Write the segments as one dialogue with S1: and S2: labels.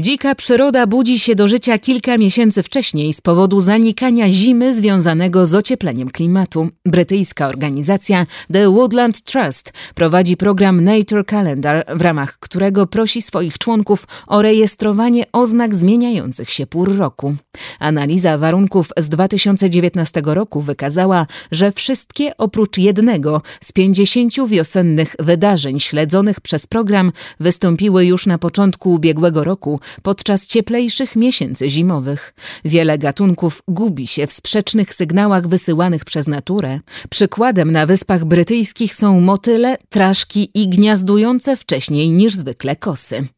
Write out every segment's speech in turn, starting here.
S1: Dzika przyroda budzi się do życia kilka miesięcy wcześniej z powodu zanikania zimy związanego z ociepleniem klimatu. Brytyjska organizacja The Woodland Trust prowadzi program Nature Calendar, w ramach którego prosi swoich członków o rejestrowanie oznak zmieniających się pór roku. Analiza warunków z 2019 roku wykazała, że wszystkie oprócz jednego z 50 wiosennych wydarzeń śledzonych przez program wystąpiły już na początku ubiegłego roku, podczas cieplejszych miesięcy zimowych. Wiele gatunków gubi się w sprzecznych sygnałach wysyłanych przez naturę. Przykładem na Wyspach Brytyjskich są motyle, traszki i gniazdujące wcześniej niż zwykle kosy.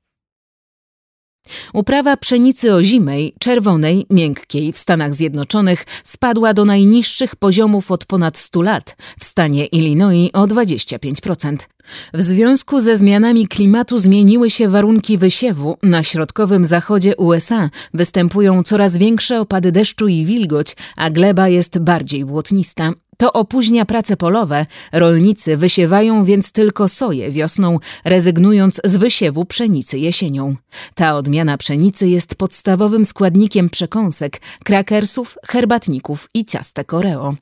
S1: Uprawa pszenicy ozimej, czerwonej, miękkiej w Stanach Zjednoczonych spadła do najniższych poziomów od ponad 100 lat, w stanie Illinois o 25%. W związku ze zmianami klimatu zmieniły się warunki wysiewu. Na środkowym zachodzie USA występują coraz większe opady deszczu i wilgoć, a gleba jest bardziej błotnista. To opóźnia prace polowe. Rolnicy wysiewają więc tylko soję wiosną, rezygnując z wysiewu pszenicy jesienią. Ta odmiana pszenicy jest podstawowym składnikiem przekąsek, krakersów, herbatników i ciastek Oreo.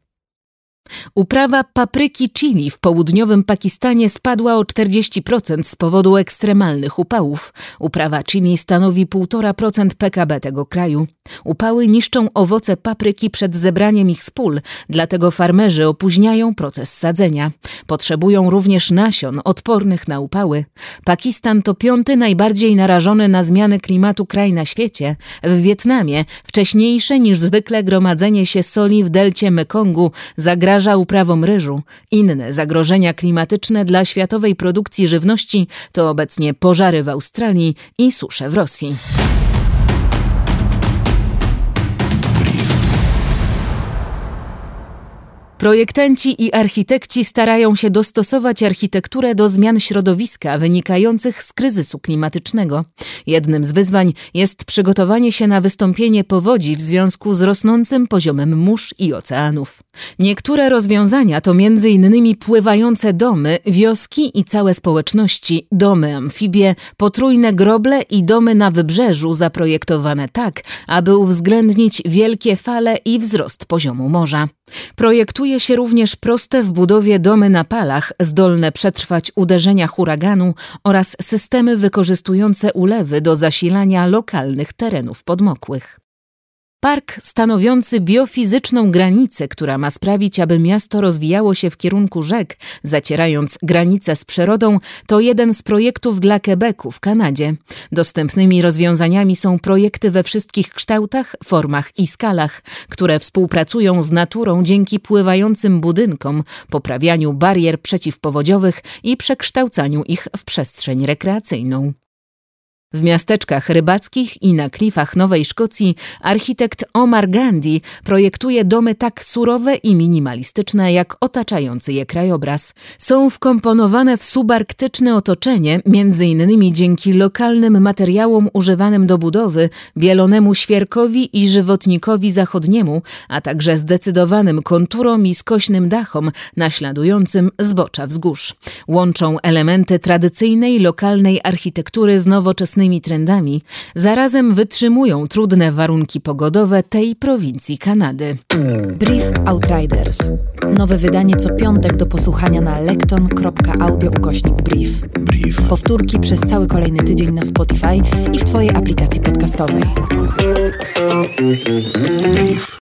S1: Uprawa papryki chili w południowym Pakistanie spadła o 40% z powodu ekstremalnych upałów. Uprawa chili stanowi 1,5% PKB tego kraju. Upały niszczą owoce papryki przed zebraniem ich z pól, dlatego farmerzy opóźniają proces sadzenia. Potrzebują również nasion odpornych na upały. Pakistan to piąty najbardziej narażony na zmiany klimatu kraj na świecie. W Wietnamie wcześniejsze niż zwykle gromadzenie się soli w delcie Mekongu zagraża uprawom ryżu. Inne zagrożenia klimatyczne dla światowej produkcji żywności to obecnie pożary w Australii i susze w Rosji. Projektanci i architekci starają się dostosować architekturę do zmian środowiska wynikających z kryzysu klimatycznego. Jednym z wyzwań jest przygotowanie się na wystąpienie powodzi w związku z rosnącym poziomem mórz i oceanów. Niektóre rozwiązania to m.in. pływające domy, wioski i całe społeczności, domy amfibie, potrójne groble i domy na wybrzeżu zaprojektowane tak, aby uwzględnić wielkie fale i wzrost poziomu morza. Projektuje się również proste w budowie domy na palach, zdolne przetrwać uderzenia huraganu oraz systemy wykorzystujące ulewy do zasilania lokalnych terenów podmokłych. Park stanowiący biofizyczną granicę, która ma sprawić, aby miasto rozwijało się w kierunku rzek, zacierając granicę z przyrodą, to jeden z projektów dla Quebecu w Kanadzie. Dostępnymi rozwiązaniami są projekty we wszystkich kształtach, formach i skalach, które współpracują z naturą dzięki pływającym budynkom, poprawianiu barier przeciwpowodziowych i przekształcaniu ich w przestrzeń rekreacyjną. W miasteczkach rybackich i na klifach Nowej Szkocji architekt Omar Gandhi projektuje domy tak surowe i minimalistyczne jak otaczający je krajobraz. Są wkomponowane w subarktyczne otoczenie, między innymi dzięki lokalnym materiałom używanym do budowy, bielonemu świerkowi i żywotnikowi zachodniemu, a także zdecydowanym konturom i skośnym dachom naśladującym zbocza wzgórz. Łączą elementy tradycyjnej lokalnej architektury z nowoczesnymi trendami, zarazem wytrzymują trudne warunki pogodowe tej prowincji Kanady.
S2: Brief Outriders. Nowe wydanie co piątek do posłuchania na lekton.audio ukośnik brief.
S3: Brief.
S2: Powtórki przez cały kolejny tydzień na Spotify i w Twojej aplikacji podcastowej.
S3: Brief.